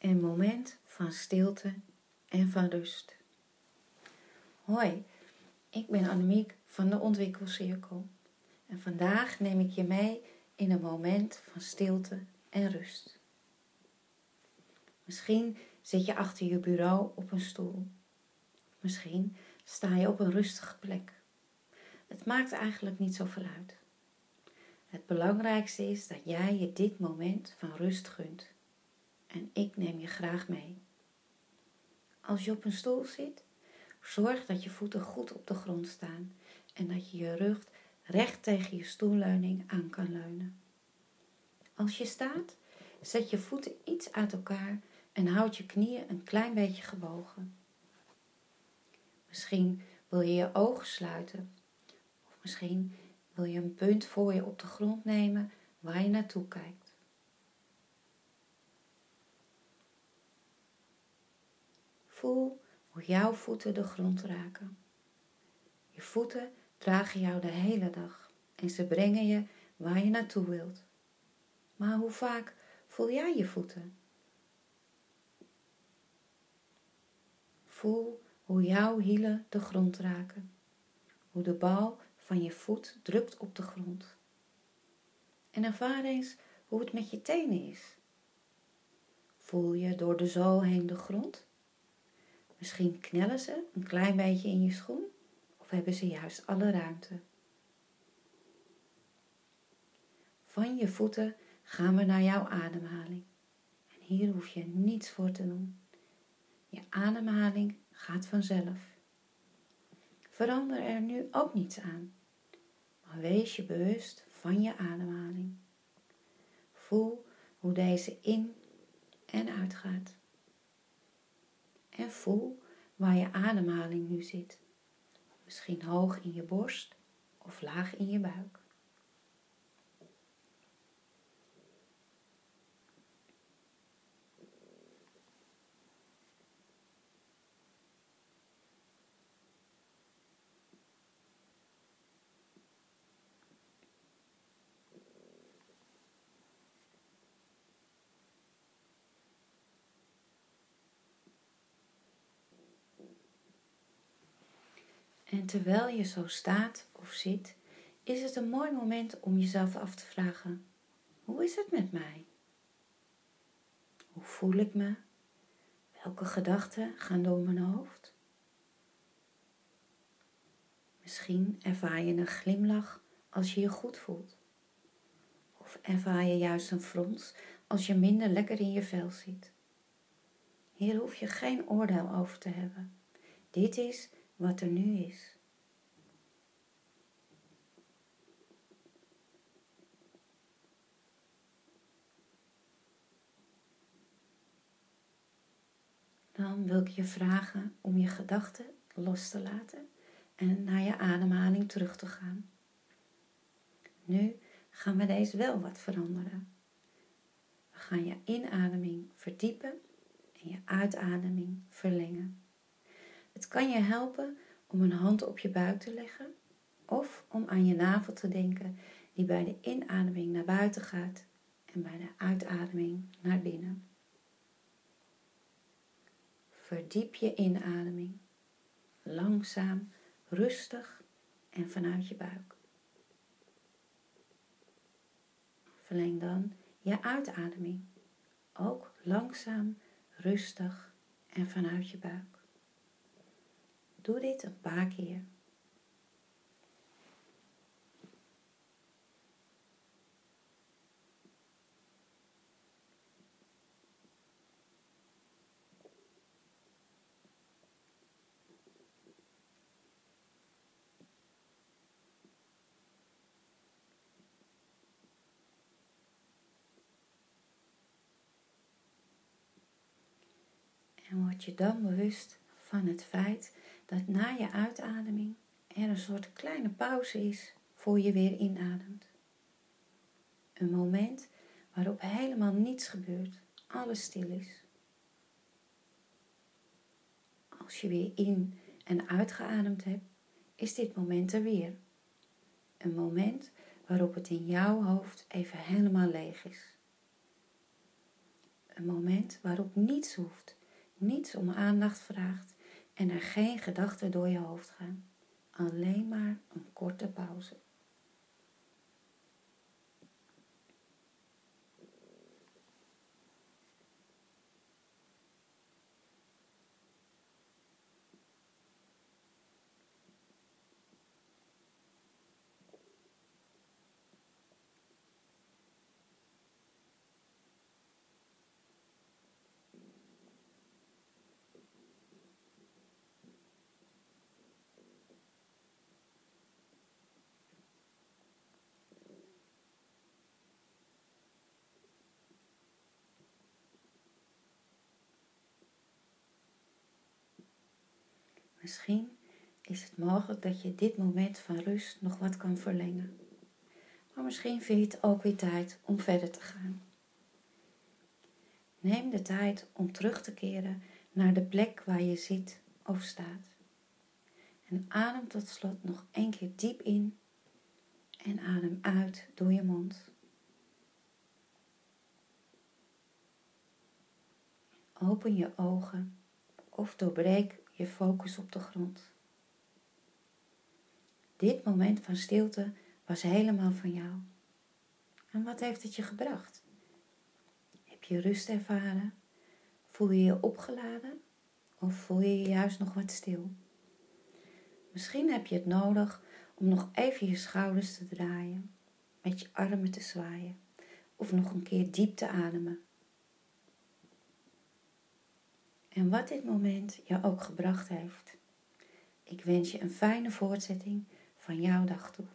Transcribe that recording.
Een moment van stilte en van rust. Hoi, ik ben Annemiek van de Ontwikkelcirkel. En vandaag neem ik je mee in een moment van stilte en rust. Misschien zit je achter je bureau op een stoel. Misschien sta je op een rustige plek. Het maakt eigenlijk niet zoveel uit. Het belangrijkste is dat jij je dit moment van rust gunt. En ik neem je graag mee. Als je op een stoel zit, zorg dat je voeten goed op de grond staan en dat je je rug recht tegen je stoelleuning aan kan leunen. Als je staat, zet je voeten iets uit elkaar en houd je knieën een klein beetje gebogen. Misschien wil je je ogen sluiten, of misschien wil je een punt voor je op de grond nemen waar je naartoe kijkt. Voel hoe jouw voeten de grond raken. Je voeten dragen jou de hele dag en ze brengen je waar je naartoe wilt. Maar hoe vaak voel jij je voeten? Voel hoe jouw hielen de grond raken. Hoe de bal van je voet drukt op de grond. En ervaar eens hoe het met je tenen is. Voel je door de zool heen de grond? Misschien knellen ze een klein beetje in je schoen of hebben ze juist alle ruimte. Van je voeten gaan we naar jouw ademhaling. En hier hoef je niets voor te doen. Je ademhaling gaat vanzelf. Verander er nu ook niets aan, maar wees je bewust van je ademhaling. Voel hoe deze in en uitgaat. En voel waar je ademhaling nu zit. Misschien hoog in je borst of laag in je buik. En terwijl je zo staat of zit, is het een mooi moment om jezelf af te vragen: hoe is het met mij? Hoe voel ik me? Welke gedachten gaan door mijn hoofd? Misschien ervaar je een glimlach als je je goed voelt. Of ervaar je juist een frons als je minder lekker in je vel zit. Hier hoef je geen oordeel over te hebben. Dit is wat er nu is. Dan wil ik je vragen om je gedachten los te laten en naar je ademhaling terug te gaan. Nu gaan we deze wel wat veranderen. We gaan je inademing verdiepen en je uitademing verlengen. Het kan je helpen om een hand op je buik te leggen of om aan je navel te denken die bij de inademing naar buiten gaat en bij de uitademing naar binnen. Verdiep je inademing, langzaam, rustig en vanuit je buik. Verleng dan je uitademing, ook langzaam, rustig en vanuit je buik. Doe dit een paar keer. En word je dan bewust van het feit dat na je uitademing er een soort kleine pauze is voor je weer inademt. Een moment waarop helemaal niets gebeurt, alles stil is. Als je weer in en uitgeademd hebt, is dit moment er weer. Een moment waarop het in jouw hoofd even helemaal leeg is. Een moment waarop niets hoeft, niets om aandacht vraagt en er geen gedachten door je hoofd gaan. Alleen maar een korte pauze. Misschien is het mogelijk dat je dit moment van rust nog wat kan verlengen. Maar misschien vind je het ook weer tijd om verder te gaan. Neem de tijd om terug te keren naar de plek waar je zit of staat. En adem tot slot nog één keer diep in en adem uit door je mond. Open je ogen of doorbreek je focus op de grond. Dit moment van stilte was helemaal van jou. En wat heeft het je gebracht? Heb je rust ervaren? Voel je je opgeladen? Of voel je je juist nog wat stil? Misschien heb je het nodig om nog even je schouders te draaien, met je armen te zwaaien of nog een keer diep te ademen. En wat dit moment jou ook gebracht heeft. Ik wens je een fijne voortzetting van jouw dag toe.